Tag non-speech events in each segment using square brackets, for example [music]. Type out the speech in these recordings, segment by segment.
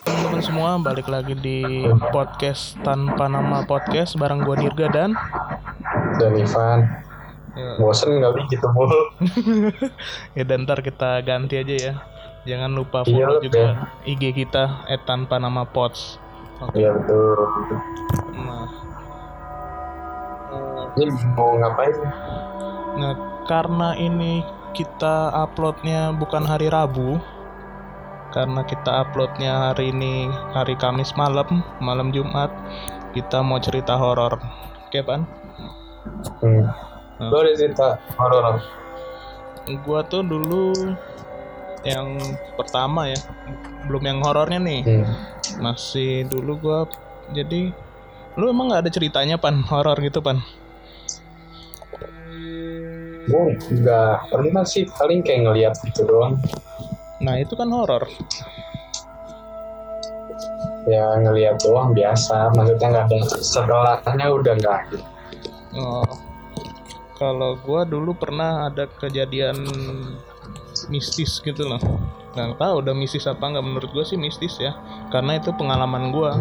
Teman-teman semua balik lagi di podcast tanpa nama podcast bareng gua Dirga dan Dan Ivan ya, Bosen kali gitu mulu [laughs] ya dan ntar kita ganti aja ya. Jangan lupa Iya, follow lu juga IG kita at tanpa nama pods. Oke. Iya betul Nah, eh, Ini mau ngapain? nah karena ini kita uploadnya bukan hari Rabu, karena kita uploadnya hari ini hari Kamis malam, malam Jumat, kita mau cerita horor. Oke, Pan? Hmm. Nah. Lo cerita horor gua tuh dulu yang pertama ya belum yang horornya nih hmm. masih dulu gua jadi lu emang nggak ada ceritanya pan horor gitu pan Gue nggak pernah sih paling kayak ngeliat gitu doang. Nah itu kan horor. Ya ngeliat doang biasa. Maksudnya nggak ada setelahnya udah nggak ada. Oh. kalau gua dulu pernah ada kejadian mistis gitu loh. Nggak tahu udah mistis apa nggak. Menurut gua sih mistis ya. Karena itu pengalaman gua.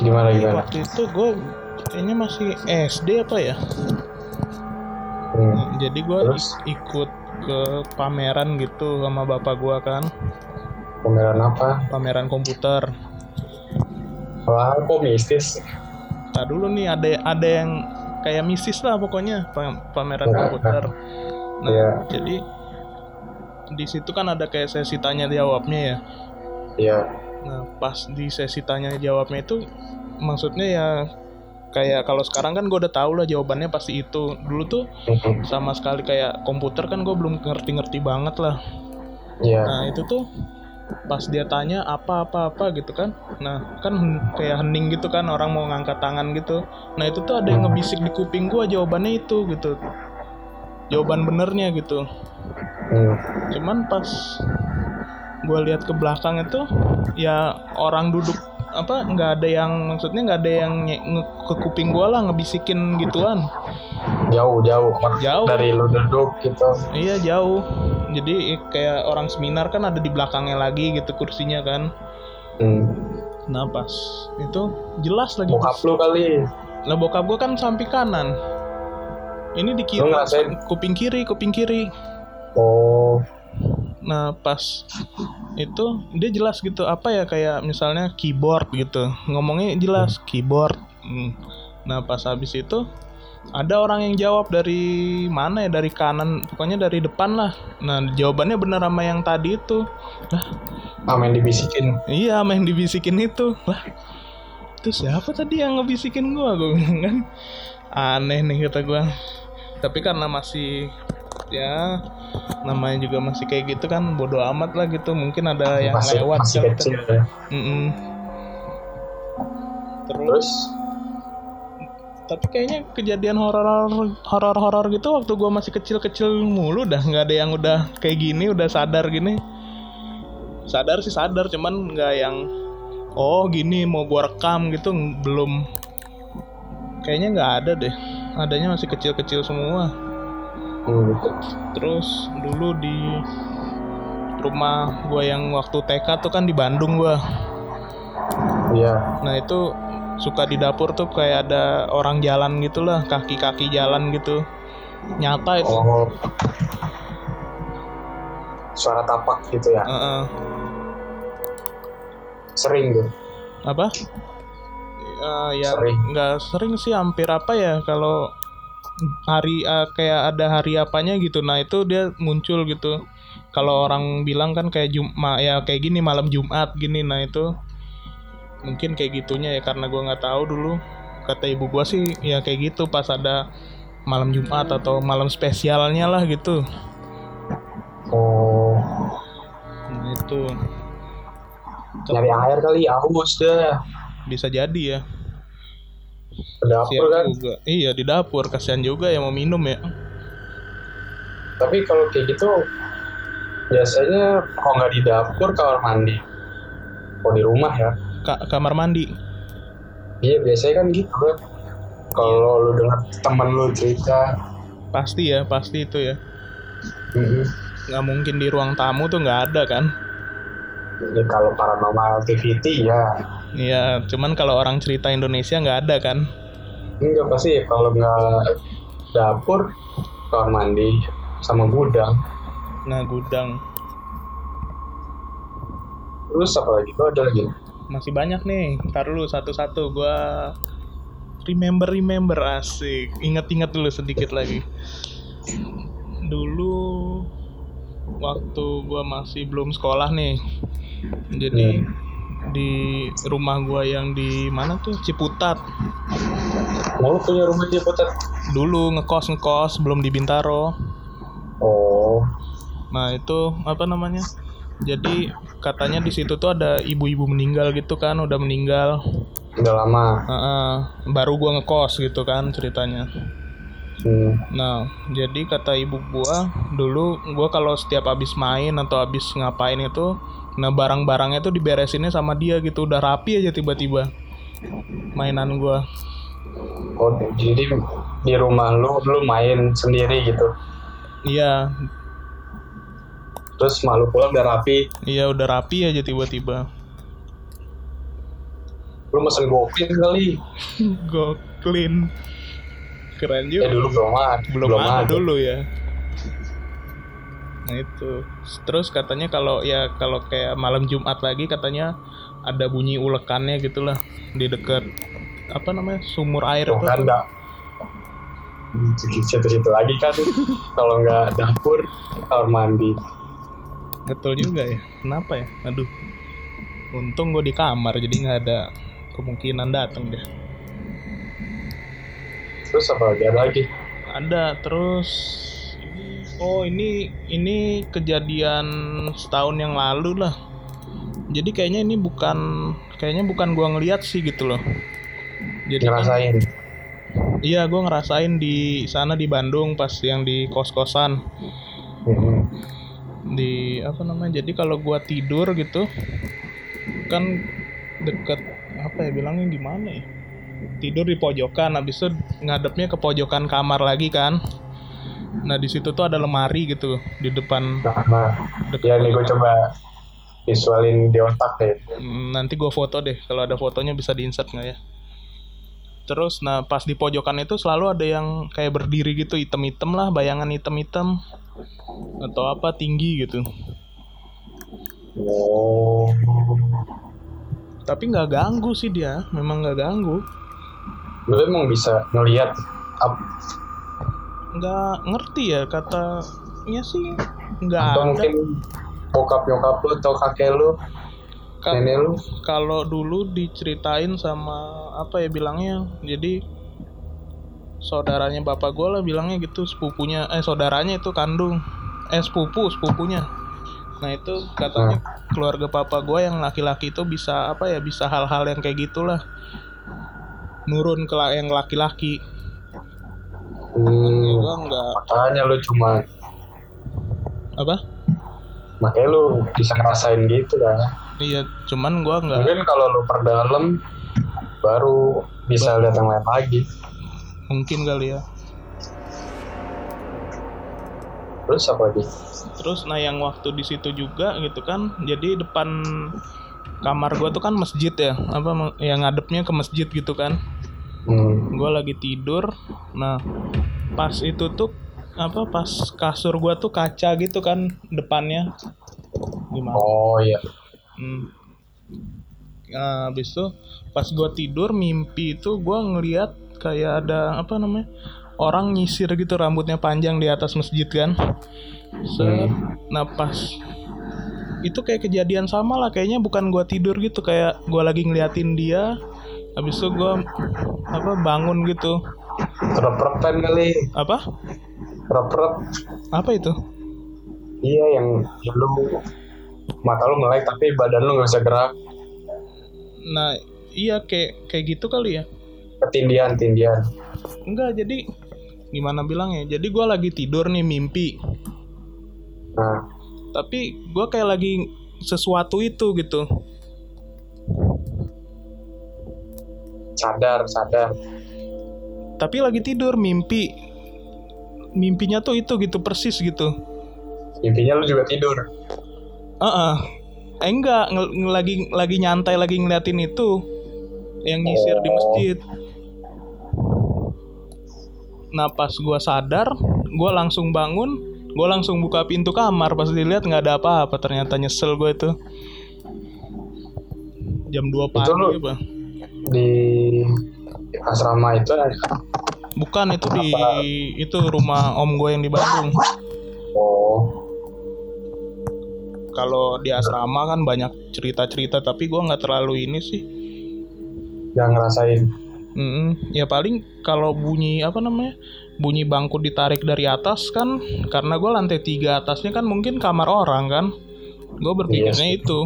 Gimana gimana? waktu itu gua kayaknya masih SD apa ya Hmm. jadi gua Terus? ik- ikut ke pameran gitu sama bapak gua kan Pameran apa? pameran komputer Wah kok mistis? tak dulu nih ada ada yang kayak mistis lah pokoknya pa- pameran Nah, komputer nah Iya. jadi di situ kan ada kayak sesi tanya jawabnya ya Iya nah pas di sesi tanya jawabnya itu maksudnya ya kayak kalau sekarang kan gue udah tahu lah jawabannya pasti itu dulu tuh sama sekali kayak komputer kan gue belum ngerti-ngerti banget lah Iya Nah itu tuh pas dia tanya apa apa apa gitu kan, nah kan kayak hening gitu kan orang mau ngangkat tangan gitu. Nah itu tuh ada yang ngebisik di kuping gua jawabannya itu gitu, jawaban benernya gitu. Hmm. Cuman pas gua lihat ke belakang itu ya orang duduk apa nggak ada yang maksudnya nggak ada yang nye- nge- ke kuping gua lah ngebisikin gituan. Jauh jauh Jauh. Dari lu duduk gitu Iya jauh. Jadi kayak orang seminar kan ada di belakangnya lagi gitu kursinya kan. hmm. Nah pas itu jelas lagi. Bokap lu kali Lah bokap gue kan samping kanan. Ini di kiri. Kuping kiri, kuping kiri. Oh Nah pas itu dia jelas gitu apa ya kayak misalnya keyboard gitu. Ngomongnya jelas keyboard. Hmm. Nah pas habis itu ada orang yang jawab dari mana ya dari kanan pokoknya dari depan lah. Nah jawabannya bener sama yang tadi itu. Lah Amin dibisikin Iya, main dibisikin itu. Lah, itu siapa tadi yang ngebisikin gua? Gua bilang kan. Aneh nih kata gua. Tapi karena masih ya namanya juga masih kayak gitu kan bodoh amat lah gitu. Mungkin ada yang Masih, lewat masih kecil kan. ya. Mm-mm. terus? Terus tapi kayaknya kejadian horor horor horor gitu waktu gua masih kecil kecil mulu dah. Nggak ada yang udah kayak gini udah sadar gini. Sadar sih sadar cuman nggak yang oh gini mau gua rekam gitu belum. Kayaknya nggak ada deh. Adanya masih kecil kecil semua hmm. terus dulu di rumah gua yang waktu TK tuh kan di Bandung gua Iya Nah itu suka di dapur tuh kayak ada orang jalan gitulah kaki-kaki jalan gitu nyata itu Oh. Suara tapak gitu ya. Heeh. Sering tuh. apa Eh, ya Sering. nggak sering sih hampir apa ya kalau hari eh, kayak ada hari apanya gitu. Nah itu dia muncul gitu. Kalau orang bilang kan kayak Jumat ya kayak gini malam Jumat gini. Nah itu mungkin kayak gitunya ya karena gua nggak tahu dulu. Kata ibu gua sih ya kayak gitu pas ada malam Jumat atau malam spesialnya lah gitu. Oh. nah itu. Nyari air kali aus dah. bisa jadi ya dapur Siap kan. juga iya di dapur kasihan juga yang mau minum ya Tapi kalau kayak gitu biasanya kalau nggak di dapur kamar mandi. Kalau di rumah ya. Ka- kamar mandi Iya biasanya kan gitu kan. Kalau lu dengar temen lu cerita, pasti ya pasti itu ya Mm-mm. nggak mungkin di ruang tamu tuh nggak ada kan Jadi kalau paranormal activity ya Iya, cuman kalau orang cerita Indonesia nggak ada kan? enggak pasti kalau nggak dapur kamar mandi sama gudang Nah, gudang terus apa lagi oh, ada lagi masih banyak nih. Ntar dulu satu-satu. Gua remember remember asik. Ingat-ingat dulu sedikit lagi. Dulu waktu gua masih belum sekolah nih. Jadi di rumah gua yang di mana tuh Ciputat. mau punya rumah Ciputat Dulu ngekos ngekos belum di Bintaro. oh Nah itu apa namanya? Jadi katanya di situ tuh ada ibu-ibu meninggal gitu kan, udah meninggal. udah lama Heeh, baru gua ngekos gitu kan ceritanya. Hmm. Nah, jadi kata ibu gua dulu gua kalau setiap habis main atau habis ngapain itu, nah barang-barangnya tuh diberesinnya sama dia gitu, udah rapi aja tiba-tiba mainan gua. oh jadi di rumah lu lu main sendiri gitu Iya, terus malu pulang udah rapi iya udah rapi aja tiba-tiba. lu mesen gokil kali [laughs] Go Keren ya juga. dulu belum ada. Belum, ada, dulu ya. Nah itu. Terus katanya kalau ya kalau kayak malam Jumat lagi katanya ada bunyi ulekannya gitulah di dekat apa namanya sumur air Tuh itu kan nggak situ-situ lagi kan. Kalau nggak dapur kamar mandi. Betul juga ya. Kenapa ya? Aduh. Untung gue di kamar jadi nggak ada kemungkinan datang deh terus apa lagi ada lagi? Ada terus oh ini ini kejadian setahun yang lalu lah. Jadi kayaknya ini bukan kayaknya bukan gua ngeliat sih gitu loh. Jadi kan- ngerasain iya gua ngerasain di sana di Bandung pas yang di kos kosan Mhm. di apa namanya jadi kalau gua tidur gitu kan deket apa ya bilangnya gimana ya tidur di pojokan habis itu ngadepnya ke pojokan kamar lagi kan. Nah di situ tuh ada lemari gitu di depan nah, ya nih gue coba visualin di otak deh. Hmm, nanti gue foto deh kalau ada fotonya bisa diinsert nggak ya? Terus nah pas di pojokan itu selalu ada yang kayak berdiri gitu item-item lah bayangan item-item atau apa tinggi gitu. Oh. Tapi nggak ganggu sih dia memang nggak ganggu lu emang bisa ngelihat ap- nggak ngerti ya katanya sih. Nggak atau ada. mungkin bokap nyokap lu atau kakek lu Ka- nenek lu? kalau dulu diceritain sama apa ya bilangnya jadi saudaranya bapak gue lah bilangnya gitu sepupunya eh saudaranya itu kandung. Eh sepupu sepupunya. Nah itu katanya keluarga papa gue yang laki-laki itu bisa apa ya bisa hal-hal yang kayak gitulah nurun ke yang laki-laki. Hmm, gue nggak makanya lu cuma apa? Makanya lu bisa ngerasain gitu kan. Iya cuman gue nggak mungkin kalau lu perdalam baru bisa lihat yang lain lagi. Mungkin kali ya. Terus apa lagi? Terus nah yang waktu di situ juga gitu kan, jadi depan kamar gua tuh kan masjid ya, apa yang ngadepnya ke masjid gitu kan. hmm. Gua lagi tidur. Nah, pas itu tuh apa pas kasur gua tuh kaca gitu kan depannya. Gimana? oh iya Hmm. Nah, habis itu pas gua tidur mimpi itu gua ngeliat kayak ada apa namanya? Orang nyisir gitu rambutnya panjang di atas masjid kan. Set. Nah, pas itu kayak kejadian sama lah kayaknya bukan gua tidur gitu kayak gua lagi ngeliatin dia. Habis itu gua apa bangun gitu. Rep-repen kali. Apa? Rep-rep. Apa itu? Iya yang lu mata lu melek tapi badan lu nggak bisa gerak. Nah iya kayak kayak gitu kali ya. Ketindian tindian. Enggak jadi gimana bilangnya? Jadi gua lagi tidur nih mimpi. Nah tapi gua kayak lagi sesuatu itu gitu. Sadar sadar. Tapi lagi tidur mimpi. Mimpinya tuh itu gitu persis gitu. Intinya lu juga tidur? Heeh. Eh enggak, ngel- lagi lagi nyantai lagi ngeliatin itu. Yang nyisir di Oh. masjid. Nah pas gua sadar, gua langsung bangun, gua langsung buka pintu kamar. Pas dilihat nggak ada apa-apa, ternyata nyesel gue itu. Jam 2 pagi apa? di asrama itu ada Bukan itu di itu rumah om gue yang di Bandung. oh Kalau di asrama kan banyak cerita-cerita, tapi gua nggak terlalu ini sih. yang ngerasain Mm-mm. Ya paling kalau bunyi apa namanya bunyi bangku ditarik dari atas kan karena gue lantai tiga atasnya kan mungkin kamar orang kan. Gue berpikirnya Iya sih. itu.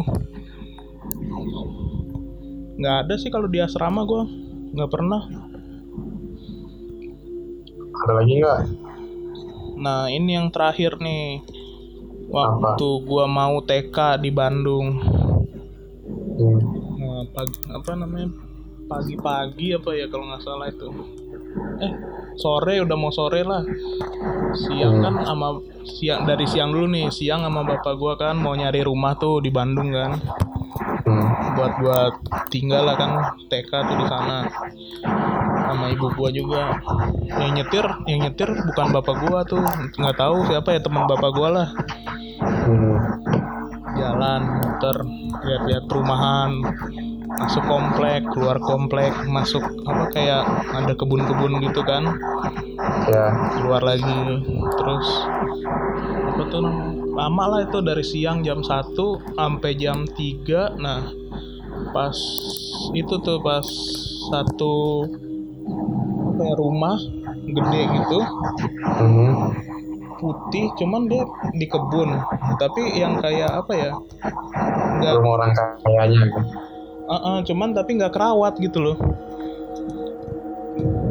Nggak ada sih kalau di asrama gue nggak pernah. Ada lagi nggak? Nah ini yang terakhir nih. Waktu gue mau TK di Bandung. Hmm. Nah, pagi apa namanya pagi-pagi apa ya kalau nggak salah itu. Eh sore udah mau sore lah. Siang kan sama siang dari siang dulu nih siang sama bapak gua kan mau nyari rumah tuh di Bandung kan. Hmm. buat buat tinggal lah kan TK tuh di sana. Sama ibu gua juga. Yang nyetir yang nyetir bukan bapak gua tuh. Nggak tahu siapa ya teman bapak gua lah. Hmm. jalan muter lihat-lihat perumahan masuk komplek keluar komplek masuk apa kayak ada kebun-kebun gitu kan. Ya. Keluar lagi terus apa tuh lama lah itu dari siang jam 1 sampai jam 3 nah pas itu tuh pas satu apa ya, rumah gede gitu. Hmm. putih cuman dia di kebun. Tapi yang kayak apa ya nggak rumah orang kayanya kan Uh-uh, cuman tapi nggak kerawat gitu loh.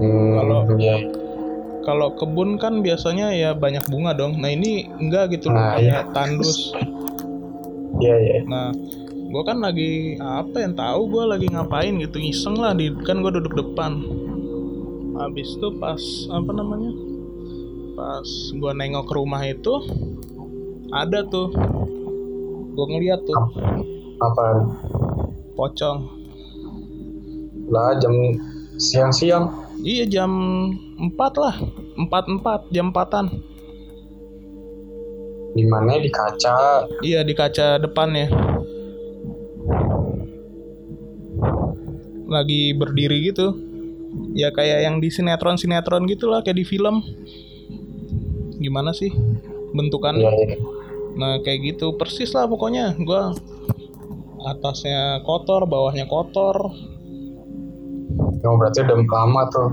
hmm. Kalau- ya Kalau kebun kan biasanya ya banyak bunga dong. Nah ini enggak gitu loh, Nah, kayak tandus. [laughs] ya ya Nah, gue kan lagi apa yang tahu gue lagi ngapain gitu iseng lah di kan gue duduk depan. Habis itu pas apa namanya? Pas gue nengok ke rumah itu ada tuh. Gue ngeliat tuh apa pocong. lah jam siang-siang Iya jam 4 lah. 4 4 jam 4-an. di mana di kaca Iya di kaca depannya. Lagi berdiri gitu. Ya kayak yang di sinetron-sinetron gitu lah kayak di film. Gimana sih bentukannya? ya, ya. Nah kayak gitu persis lah pokoknya. Gua atasnya kotor, bawahnya kotor. Oh, berarti udah lama tuh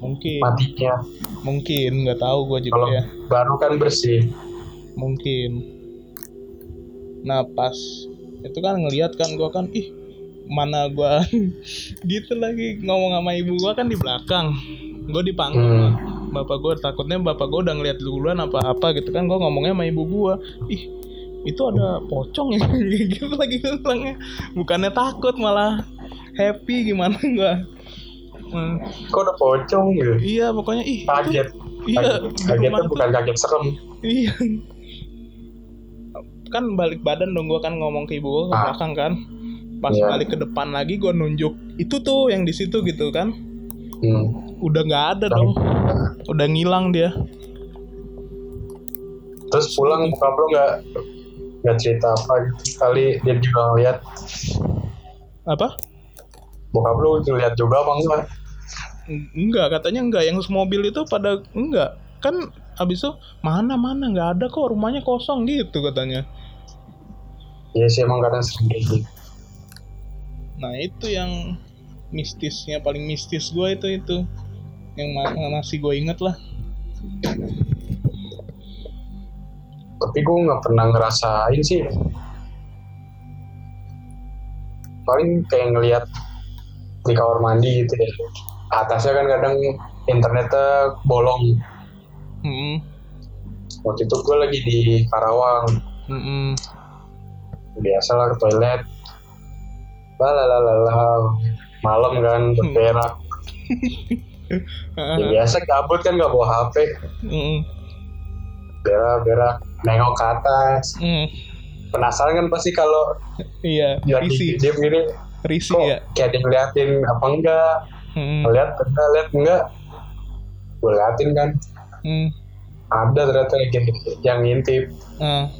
Mungkin, matinya. Mungkin nggak tahu gue juga kalau ya. baru kan bersih. Mungkin. Nah pas itu kan ngelihat kan gua kan ih mana gua [laughs] gitu lagi ngomong sama ibu gua kan di belakang. Gue dipanggil. Hmm. bapak gua takutnya bapak gua udah ngeliat duluan apa apa gitu kan gua ngomongnya sama ibu gua. Ih itu ada pocong ya [laughs] gitu lagi bilangnya bukannya takut malah happy gimana gua Hmm, kok udah pocong gitu iya pokoknya ih kaget iya kaget tuh- bukan kaget serem Iya. Kan balik badan dong gua kan ngomong ke ibu gua ke Ah. belakang kan. Pas Iya. balik ke depan lagi gua nunjuk itu tuh yang di situ gitu kan. hmm. Udah nggak ada dong. Udah ngilang dia. terus pulang buka lo nggak nggak cerita apa gitu kali dia juga ngeliat Apa? bokap lu ngeliat juga apa enggak Eng- Enggak, katanya enggak. Yang mobil itu pada enggak. Kan abis itu mana mana nggak ada kok rumahnya kosong gitu katanya. Iya sih emang kadang sering kayak gitu. Nah itu yang mistisnya paling mistis gua itu itu yang ma- masih gue inget lah. Tapi gue nggak pernah ngerasain sih. Paling kayak ngeliat di kamar mandi gitu ya. Atasnya kan kadang internetnya bolong. Hmm, waktu itu gue lagi di Karawang. Hmm, hmm. biasalah ke toilet. Lalalala malam kan berperak. [laughs] Ya biasa gabut kan nggak bawa HP Hmm, berak nengok ke atas. Hmm, penasaran kan pasti kalau iya, lagi risi, diem gini risi kok ya. kayak yang ngeliatin apa enggak? Hmm, lihat enggak lihat enggak? Gue liatin kan. Hmm, ada ternyata yang, yang ngintip. Ah,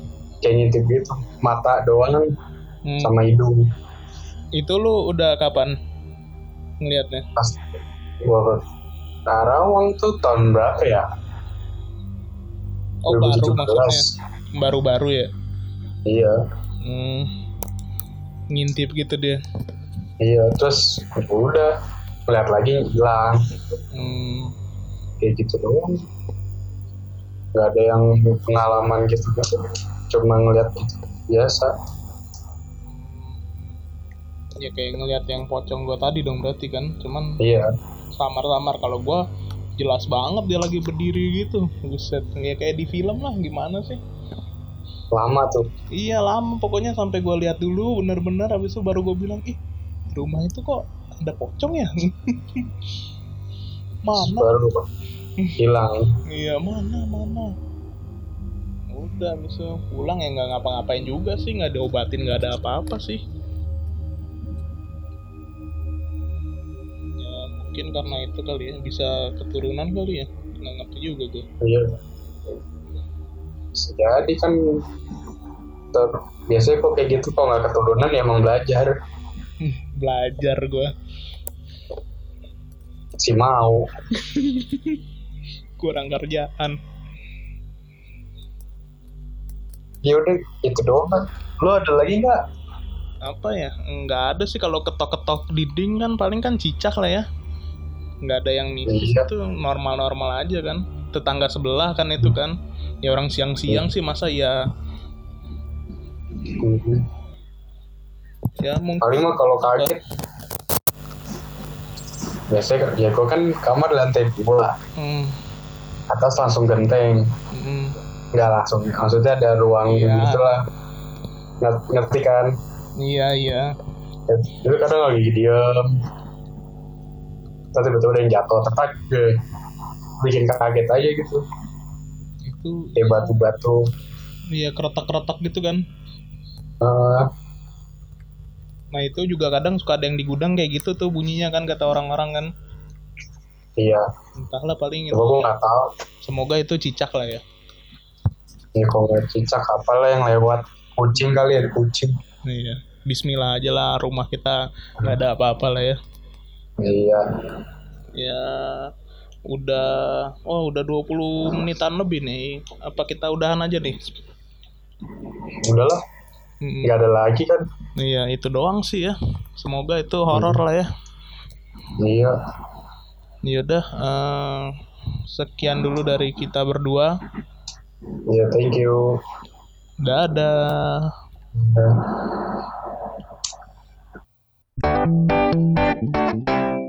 kayak ngintip gitu mata doang hmm. sama hidung. Itu lu udah kapan ngelihatnya? pas gua ke Karawang tuh tahun berapa ya Oh baru 2017. maksudnya, baru-baru ya. iya. Hmm, ngintip gitu dia. iya terus udah lihat lagi hilang. Hmm, kayak gitu doang. Nggak ada yang pengalaman gitu. Cuma ngeliat gitu biasa. Ya kayak ngelihat yang pocong gua tadi dong berarti kan. Cuman iya. samar-samar. Kalau gua jelas banget dia lagi berdiri gitu. Buset, ya kayak di film lah gimana sih? lama tuh. Iya lama. Pokoknya sampai gua lihat dulu bener-bener habis itu baru gua bilang ih rumah itu kok ada pocong ya? [laughs] Mana? Baru hilang. Iya mana mana? Udah itu pulang ya nggak ngapa-ngapain juga sih nggak diobatin nggak ada apa-apa sih mungkin karena itu kali ya bisa keturunan kali ya. Nggak ngerti juga gue iya. Jadi kan ter, biasanya kok kayak gitu kok nggak keturunan ya emang belajar. Belajar gue si mau. [laughs] Kurang kerjaan. Ya udah itu doang kan lu ada lagi nggak? Apa ya? Nggak ada sih kalau ketok-ketok dinding kan paling kan cicak lah ya nggak ada yang mistis Iya. itu normal-normal aja kan. Tetangga sebelah kan itu kan. Ya orang siang-siang sih masa ya? Mhm. ya mungkin. Paling mah kalau kaget. Biasanya ya gue kan kamar lantai dua hmm, atas langsung genteng. Hmm, nggak langsung maksudnya ada ruang Iya. gitu lah Nge- ngerti kan? Iya iya. Ya, itu kadang lagi diem terus tiba-tiba ada yang jatuh ke bikin kaget aja gitu. Itu kayak batu-batu. Iya keretak-keretak gitu kan? Eh, nah itu juga kadang suka ada yang di gudang kayak gitu tuh bunyinya kan kata orang-orang kan. Iya. Entahlah paling itu coba gue nggak tahu. Semoga itu cicak lah ya. Ya kalau nggak cicak apalah yang lewat. Kucing kali ya kucing. Iya. Bismillah aja lah rumah kita nggak ada apa-apa lah ya iya. Ya udah oh udah 20 menitan lebih nih. Apa kita udahan aja nih? Udahlah. Mm-mm. nggak ada lagi kan? Iya itu doang sih ya. Semoga itu horor lah ya. Iya. Yaudah eh, sekian dulu dari kita berdua. Iya thank you. Dadah. Ya. Thank you.